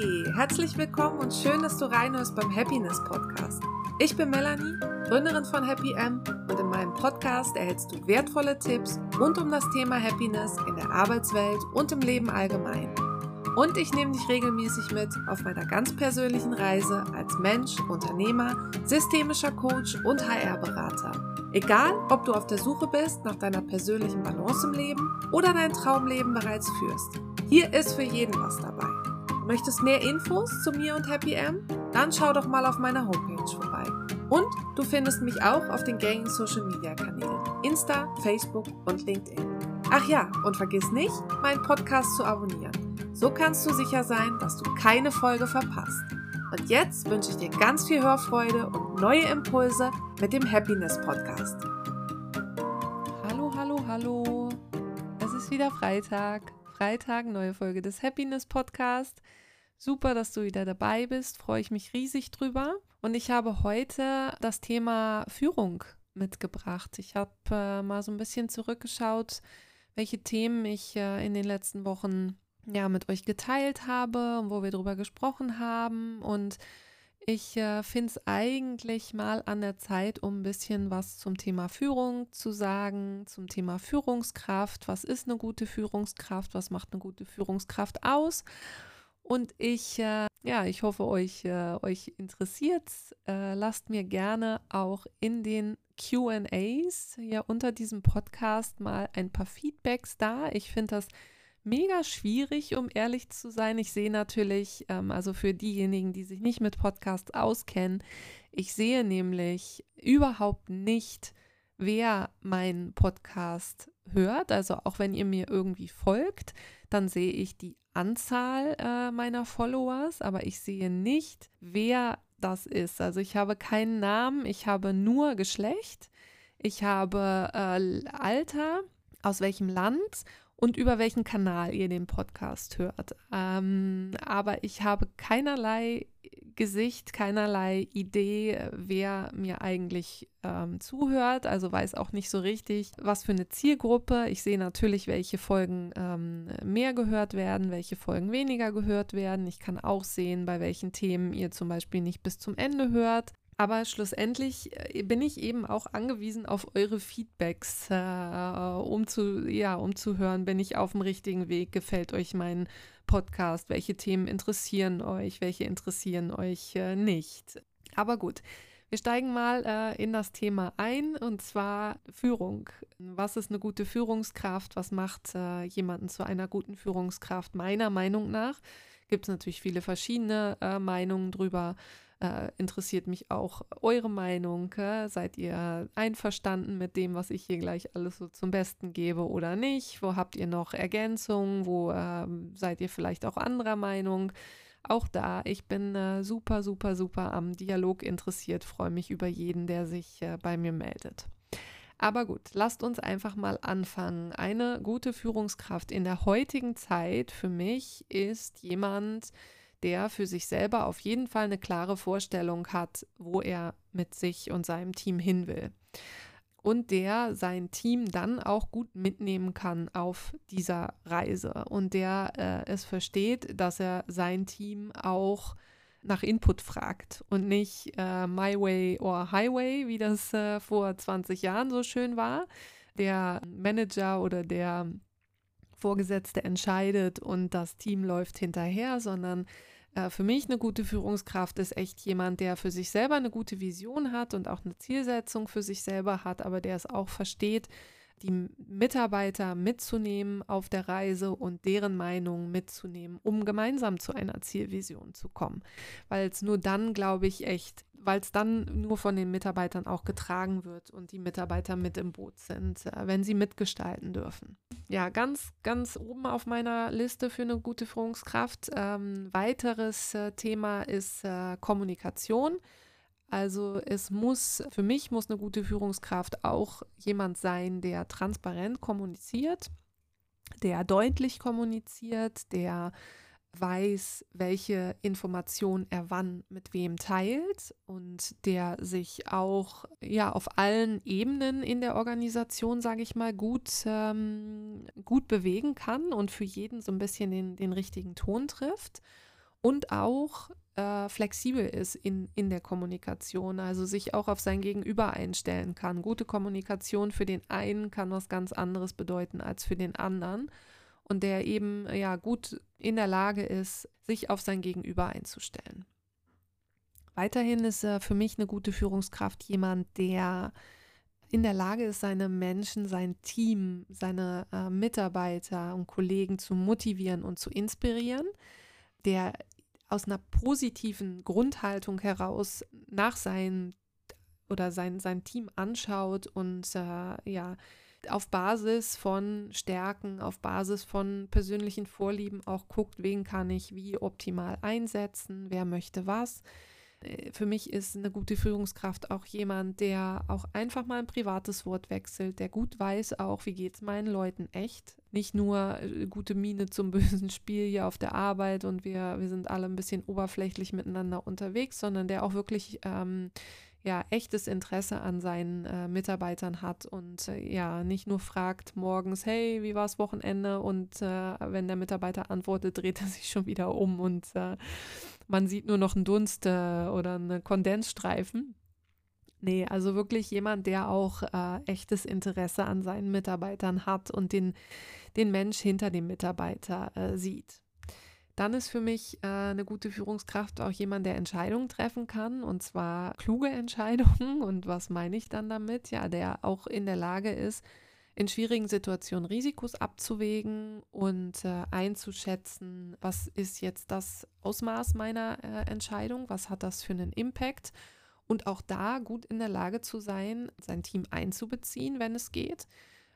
Herzlich willkommen und schön, dass du reinhörst beim Happiness Podcast. Ich bin Melanie, Gründerin von Happy M und in meinem Podcast erhältst du wertvolle Tipps rund um das Thema Happiness in der Arbeitswelt und im Leben allgemein. Und ich nehme dich regelmäßig mit auf meiner ganz persönlichen Reise als Mensch, Unternehmer, systemischer Coach und HR-Berater. Egal, ob du auf der Suche bist nach deiner persönlichen Balance im Leben oder dein Traumleben bereits führst. Hier ist für jeden was dabei. Möchtest mehr Infos zu mir und Happy M? Dann schau doch mal auf meiner Homepage vorbei. Und du findest mich auch auf den gängigen Social Media Kanälen Insta, Facebook und LinkedIn. Ach ja, und vergiss nicht, meinen Podcast zu abonnieren. So kannst du sicher sein, dass du keine Folge verpasst. Und jetzt wünsche ich dir ganz viel Hörfreude und neue Impulse mit dem Happiness Podcast. Hallo, hallo, hallo. Es ist wieder Freitag. Freitag, neue Folge des Happiness Podcast. Super, dass du wieder dabei bist. Freue ich mich riesig drüber. Und ich habe heute das Thema Führung mitgebracht. Ich habe äh, mal so ein bisschen zurückgeschaut, welche Themen ich äh, in den letzten Wochen ja mit euch geteilt habe und wo wir drüber gesprochen haben. Und ich äh, finde es eigentlich mal an der Zeit, um ein bisschen was zum Thema Führung zu sagen, zum Thema Führungskraft. Was ist eine gute Führungskraft? Was macht eine gute Führungskraft aus? Und ich, äh, ja, ich hoffe, euch, äh, euch interessiert. Äh, lasst mir gerne auch in den QAs hier unter diesem Podcast mal ein paar Feedbacks da. Ich finde das mega schwierig, um ehrlich zu sein. Ich sehe natürlich, ähm, also für diejenigen, die sich nicht mit Podcasts auskennen, ich sehe nämlich überhaupt nicht, wer meinen Podcast hört. Also auch wenn ihr mir irgendwie folgt, dann sehe ich die Anzahl äh, meiner Followers, aber ich sehe nicht, wer das ist. Also ich habe keinen Namen, ich habe nur Geschlecht, ich habe äh, Alter, aus welchem Land und über welchen Kanal ihr den Podcast hört. Ähm, aber ich habe keinerlei Gesicht, keinerlei Idee, wer mir eigentlich ähm, zuhört. Also weiß auch nicht so richtig, was für eine Zielgruppe. Ich sehe natürlich, welche Folgen ähm, mehr gehört werden, welche Folgen weniger gehört werden. Ich kann auch sehen, bei welchen Themen ihr zum Beispiel nicht bis zum Ende hört. Aber schlussendlich äh, bin ich eben auch angewiesen auf eure Feedbacks, äh, um zu, ja, um zu hören, bin ich auf dem richtigen Weg, gefällt euch mein Podcast, welche Themen interessieren euch, welche interessieren euch äh, nicht. Aber gut, wir steigen mal äh, in das Thema ein und zwar Führung. Was ist eine gute Führungskraft? Was macht äh, jemanden zu einer guten Führungskraft? Meiner Meinung nach gibt es natürlich viele verschiedene äh, Meinungen drüber äh, interessiert mich auch eure Meinung. Äh? Seid ihr einverstanden mit dem, was ich hier gleich alles so zum Besten gebe oder nicht? Wo habt ihr noch Ergänzungen? Wo äh, seid ihr vielleicht auch anderer Meinung? Auch da, ich bin äh, super, super, super am Dialog interessiert, freue mich über jeden, der sich äh, bei mir meldet. Aber gut, lasst uns einfach mal anfangen. Eine gute Führungskraft in der heutigen Zeit für mich ist jemand, der für sich selber auf jeden Fall eine klare Vorstellung hat, wo er mit sich und seinem Team hin will. Und der sein Team dann auch gut mitnehmen kann auf dieser Reise und der äh, es versteht, dass er sein Team auch nach Input fragt und nicht äh, My Way or Highway, wie das äh, vor 20 Jahren so schön war. Der Manager oder der Vorgesetzte entscheidet und das Team läuft hinterher, sondern äh, für mich eine gute Führungskraft ist echt jemand, der für sich selber eine gute Vision hat und auch eine Zielsetzung für sich selber hat, aber der es auch versteht, die Mitarbeiter mitzunehmen auf der Reise und deren Meinung mitzunehmen, um gemeinsam zu einer Zielvision zu kommen. Weil es nur dann, glaube ich, echt, weil es dann nur von den Mitarbeitern auch getragen wird und die Mitarbeiter mit im Boot sind, äh, wenn sie mitgestalten dürfen. Ja, ganz, ganz oben auf meiner Liste für eine gute Führungskraft. Ähm, weiteres äh, Thema ist äh, Kommunikation. Also es muss, für mich muss eine gute Führungskraft auch jemand sein, der transparent kommuniziert, der deutlich kommuniziert, der weiß, welche Information er wann mit wem teilt und der sich auch ja auf allen Ebenen in der Organisation, sage ich mal, gut, ähm, gut bewegen kann und für jeden so ein bisschen den, den richtigen Ton trifft. Und auch äh, flexibel ist in, in der Kommunikation, also sich auch auf sein Gegenüber einstellen kann. Gute Kommunikation für den einen kann was ganz anderes bedeuten als für den anderen und der eben ja gut in der Lage ist, sich auf sein Gegenüber einzustellen. Weiterhin ist äh, für mich eine gute Führungskraft jemand, der in der Lage ist, seine Menschen, sein Team, seine äh, Mitarbeiter und Kollegen zu motivieren und zu inspirieren, der aus einer positiven Grundhaltung heraus nach sein oder sein, sein Team anschaut und äh, ja, auf Basis von Stärken, auf Basis von persönlichen Vorlieben auch guckt, wen kann ich wie optimal einsetzen, wer möchte was für mich ist eine gute Führungskraft auch jemand, der auch einfach mal ein privates Wort wechselt, der gut weiß auch, wie geht es meinen Leuten echt. Nicht nur äh, gute Miene zum bösen Spiel hier auf der Arbeit und wir, wir sind alle ein bisschen oberflächlich miteinander unterwegs, sondern der auch wirklich ähm, ja, echtes Interesse an seinen äh, Mitarbeitern hat und äh, ja, nicht nur fragt morgens, hey, wie war das Wochenende? Und äh, wenn der Mitarbeiter antwortet, dreht er sich schon wieder um und äh, man sieht nur noch einen Dunst äh, oder einen Kondensstreifen. Nee, also wirklich jemand, der auch äh, echtes Interesse an seinen Mitarbeitern hat und den, den Mensch hinter dem Mitarbeiter sieht. Dann ist für mich äh, eine gute Führungskraft auch jemand, der Entscheidungen treffen kann und zwar kluge Entscheidungen. Und was meine ich dann damit? Ja, der auch in der Lage ist, in schwierigen Situationen Risikos abzuwägen und äh, einzuschätzen, was ist jetzt das Ausmaß meiner äh, Entscheidung, was hat das für einen Impact und auch da gut in der Lage zu sein, sein Team einzubeziehen, wenn es geht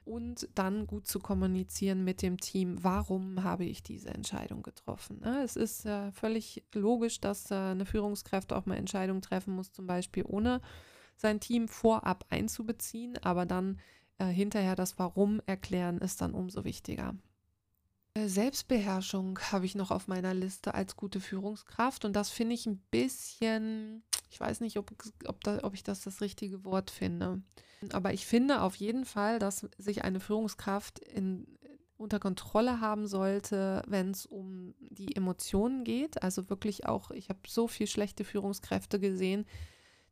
und dann gut zu kommunizieren mit dem Team, warum habe ich diese Entscheidung getroffen. Ne? Es ist äh, völlig logisch, dass äh, eine Führungskraft auch mal Entscheidungen treffen muss, zum Beispiel ohne sein Team vorab einzubeziehen, aber dann äh, hinterher das Warum erklären ist dann umso wichtiger. Äh, Selbstbeherrschung habe ich noch auf meiner Liste als gute Führungskraft und das finde ich ein bisschen, ich weiß nicht, ob, ob, da, ob ich das das richtige Wort finde. Aber ich finde auf jeden Fall, dass sich eine Führungskraft in, unter Kontrolle haben sollte, wenn es um die Emotionen geht. Also wirklich auch, ich habe so viel schlechte Führungskräfte gesehen,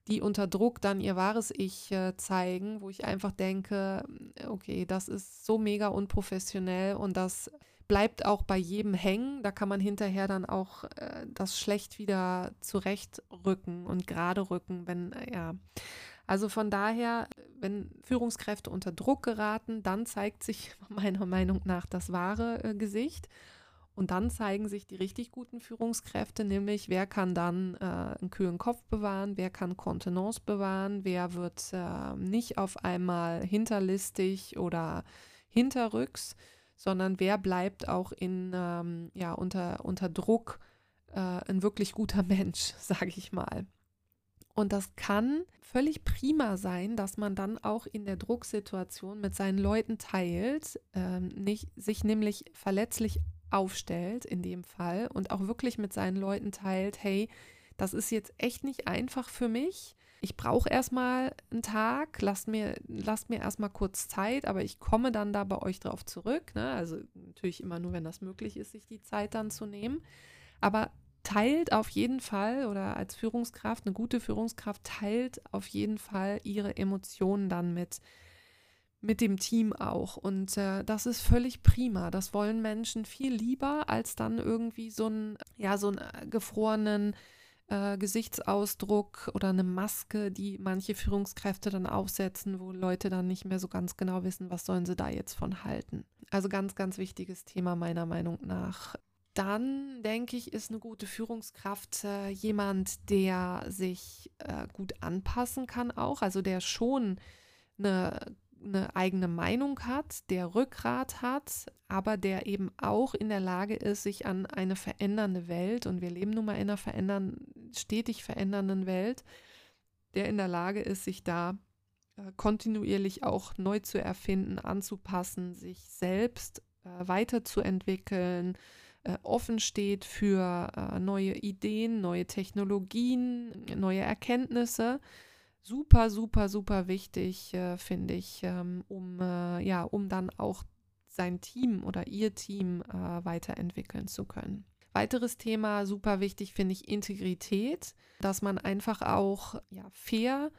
die unter Druck dann ihr wahres Ich äh, zeigen, wo ich einfach denke, okay, das ist so mega unprofessionell und das bleibt auch bei jedem hängen. Da kann man hinterher dann auch äh, das schlecht wieder zurechtrücken und gerade rücken, wenn, äh, ja. Also von daher, wenn Führungskräfte unter Druck geraten, dann zeigt sich meiner Meinung nach das wahre äh, Gesicht. Und dann zeigen sich die richtig guten Führungskräfte, nämlich wer kann dann äh, einen kühlen Kopf bewahren, wer kann Kontenance bewahren, wer wird äh, nicht auf einmal hinterlistig oder hinterrücks, sondern wer bleibt auch in, ähm, ja, unter, unter Druck äh, ein wirklich guter Mensch, sage ich mal. Und das kann völlig prima sein, dass man dann auch in der Drucksituation mit seinen Leuten teilt, ähm, nicht, sich nämlich verletzlich aufstellt in dem Fall und auch wirklich mit seinen Leuten teilt, hey, das ist jetzt echt nicht einfach für mich. Ich brauche erstmal einen Tag, lasst mir, lasst mir erstmal kurz Zeit, aber ich komme dann da bei euch drauf zurück. Ne? Also natürlich immer nur, wenn das möglich ist, sich die Zeit dann zu nehmen. Aber teilt auf jeden Fall oder als Führungskraft, eine gute Führungskraft teilt auf jeden Fall ihre Emotionen dann mit, mit dem Team auch. Und äh, das ist völlig prima. Das wollen Menschen viel lieber, als dann irgendwie so einen, ja, so einen äh, gefrorenen äh, Gesichtsausdruck oder eine Maske, die manche Führungskräfte dann aufsetzen, wo Leute dann nicht mehr so ganz genau wissen, was sollen sie da jetzt von halten. Also ganz, ganz wichtiges Thema meiner Meinung nach dann denke ich, ist eine gute Führungskraft äh, jemand, der sich äh, gut anpassen kann auch, also der schon eine, eine eigene Meinung hat, der Rückgrat hat, aber der eben auch in der Lage ist, sich an eine verändernde Welt, und wir leben nun mal in einer verändern, stetig verändernden Welt, der in der Lage ist, sich da äh, kontinuierlich auch neu zu erfinden, anzupassen, sich selbst äh, weiterzuentwickeln, äh, offen steht für äh, neue Ideen, neue Technologien, neue Erkenntnisse. Super, super, super wichtig, äh, finde ich, ähm, um, äh, ja, um dann auch sein Team oder ihr Team äh, weiterentwickeln zu können. Weiteres Thema, super wichtig, finde ich Integrität, dass man einfach auch ja, fair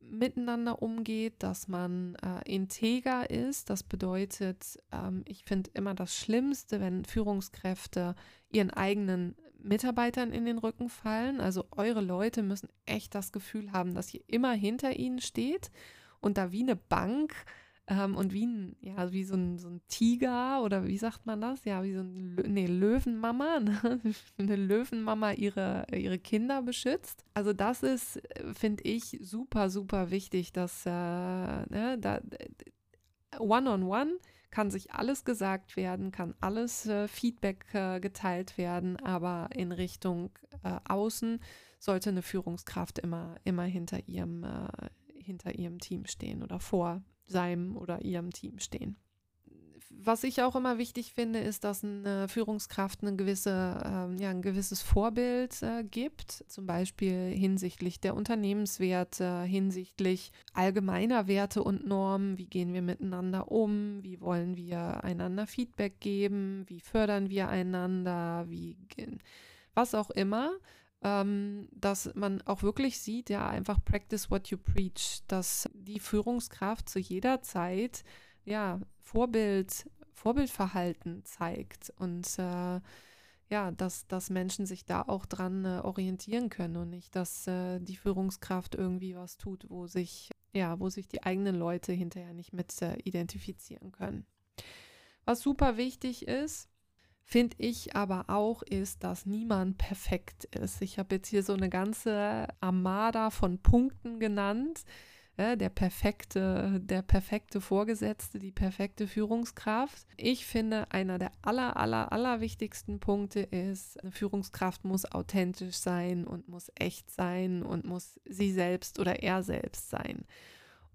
miteinander umgeht, dass man äh, integer ist. Das bedeutet, ähm, ich finde immer das Schlimmste, wenn Führungskräfte ihren eigenen Mitarbeitern in den Rücken fallen. Also eure Leute müssen echt das Gefühl haben, dass ihr immer hinter ihnen steht und da wie eine Bank ähm, und wie ein, ja, wie so ein, so ein Tiger oder wie sagt man das? Ja, wie so ein nee, Löwenmama, ne? eine Löwenmama ihre, ihre Kinder beschützt. Also das ist, finde ich, super, super wichtig, dass äh, ne, da one-on-one -on -one kann sich alles gesagt werden, kann alles äh, Feedback äh, geteilt werden, aber in Richtung äh, Außen sollte eine Führungskraft immer, immer hinter ihrem, äh, hinter ihrem Team stehen oder vor seinem oder ihrem Team stehen. Was ich auch immer wichtig finde, ist, dass eine Führungskraft eine gewisse, äh, ja, ein gewisses Vorbild äh, gibt, zum Beispiel hinsichtlich der Unternehmenswerte, hinsichtlich allgemeiner Werte und Normen. Wie gehen wir miteinander um? Wie wollen wir einander Feedback geben? Wie fördern wir einander? Wie, was auch immer ähm, dass man auch wirklich sieht, ja, einfach practice what you preach, dass die Führungskraft zu jeder Zeit, ja, Vorbild, Vorbildverhalten zeigt und äh, ja, dass, dass Menschen sich da auch dran äh, orientieren können und nicht, dass äh, die Führungskraft irgendwie was tut, wo sich, ja, wo sich die eigenen Leute hinterher nicht mit äh, identifizieren können. Was super wichtig ist, finde ich aber auch, ist, dass niemand perfekt ist. Ich habe jetzt hier so eine ganze Armada von Punkten genannt. Ja, der perfekte, der perfekte Vorgesetzte, die perfekte Führungskraft. Ich finde, einer der aller, aller, aller wichtigsten Punkte ist, eine Führungskraft muss authentisch sein und muss echt sein und muss sie selbst oder er selbst sein.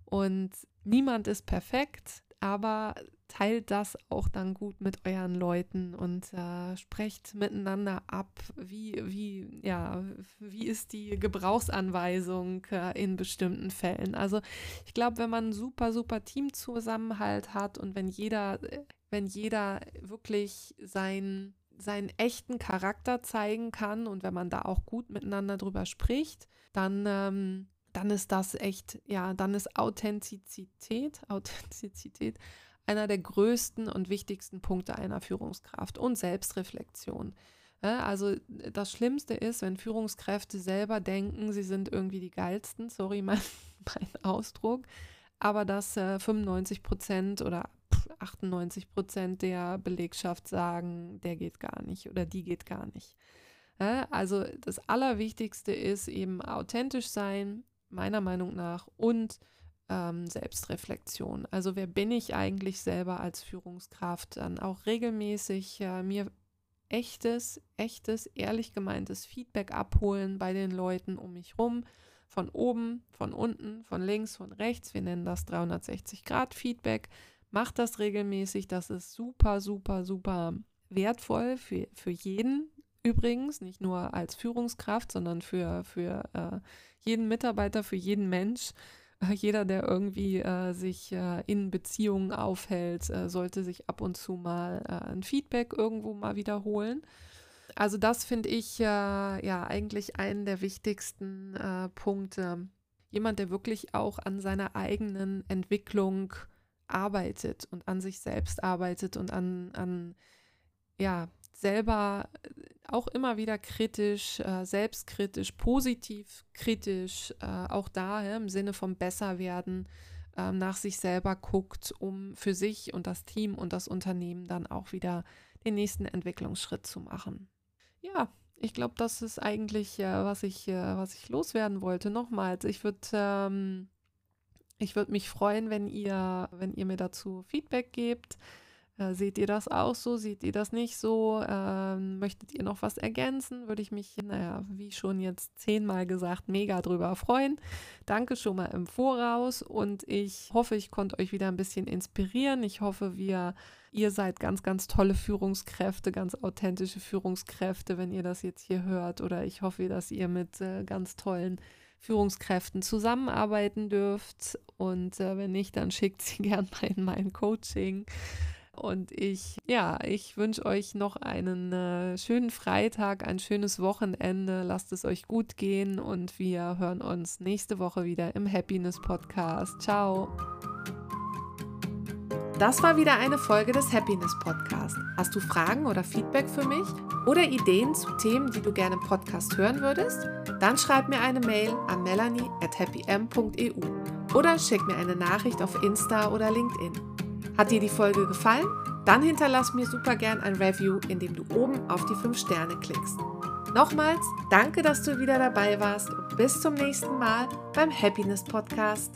Und niemand ist perfekt, aber teilt das auch dann gut mit euren Leuten und äh, sprecht miteinander ab, wie, wie, ja, wie ist die Gebrauchsanweisung äh, in bestimmten Fällen. Also ich glaube, wenn man super, super Teamzusammenhalt hat und wenn jeder, wenn jeder wirklich sein seinen echten Charakter zeigen kann und wenn man da auch gut miteinander drüber spricht, dann ähm, dann ist das echt, ja, dann ist Authentizität, Authentizität einer der größten und wichtigsten Punkte einer Führungskraft und Selbstreflexion. Also das Schlimmste ist, wenn Führungskräfte selber denken, sie sind irgendwie die geilsten, sorry mein, mein Ausdruck, aber dass äh, 95 Prozent oder 98 Prozent der Belegschaft sagen, der geht gar nicht oder die geht gar nicht. Also das Allerwichtigste ist eben authentisch sein, meiner Meinung nach, und ähm, Selbstreflexion. Also wer bin ich eigentlich selber als Führungskraft? Dann auch regelmäßig äh, mir echtes, echtes, ehrlich gemeintes Feedback abholen bei den Leuten um mich rum. Von oben, von unten, von links, von rechts. Wir nennen das 360-Grad-Feedback. Macht das regelmäßig. Das ist super, super, super wertvoll für, für jeden übrigens. Nicht nur als Führungskraft, sondern für, für äh, jeden Mitarbeiter, für jeden Mensch. jeder, der irgendwie äh, sich äh, in Beziehungen aufhält, äh, sollte sich ab und zu mal äh, ein Feedback irgendwo mal wiederholen. Also das finde ich äh, ja eigentlich einen der wichtigsten äh, Punkte. Jemand, der wirklich auch an seiner eigenen Entwicklung arbeitet und an sich selbst arbeitet und an, an ja, selber äh, auch immer wieder kritisch, äh, selbstkritisch, positiv kritisch, äh, auch da ja, im Sinne vom Besserwerden äh, nach sich selber guckt, um für sich und das Team und das Unternehmen dann auch wieder den nächsten Entwicklungsschritt zu machen. Ja, ich glaube, das ist eigentlich, äh, was, ich, äh, was ich loswerden wollte. Nochmals, ich würde ähm, ich mich freuen, wenn ihr, wenn ihr mir dazu Feedback gebt. Äh, seht ihr das auch so? Seht ihr das nicht so? Ähm, möchtet ihr noch was ergänzen? Würde ich mich, naja, wie schon jetzt zehnmal gesagt, mega drüber freuen. Danke schon mal im Voraus und ich hoffe, ich konnte euch wieder ein bisschen inspirieren. Ich hoffe, wir, ihr seid ganz, ganz tolle Führungskräfte, ganz authentische Führungskräfte, wenn ihr das jetzt hier hört. Oder ich hoffe, dass ihr mit äh, ganz tollen Führungskräften zusammenarbeiten dürft. Und äh, wenn nicht, dann schickt sie gern mal in mein Coaching. Und ich, ja, ich wünsche euch noch einen äh, schönen Freitag, ein schönes Wochenende. Lasst es euch gut gehen und wir hören uns nächste Woche wieder im Happiness Podcast. Ciao. Das war wieder eine Folge des Happiness Podcast. Hast du Fragen oder Feedback für mich oder Ideen zu Themen, die du gerne im Podcast hören würdest? Dann schreib mir eine Mail an melanie at happym.eu oder schick mir eine Nachricht auf Insta oder LinkedIn. Hat dir die Folge gefallen? Dann hinterlass mir super gern ein Review, indem du oben auf die 5 Sterne klickst. Nochmals, danke, dass du wieder dabei warst und bis zum nächsten Mal beim Happiness Podcast.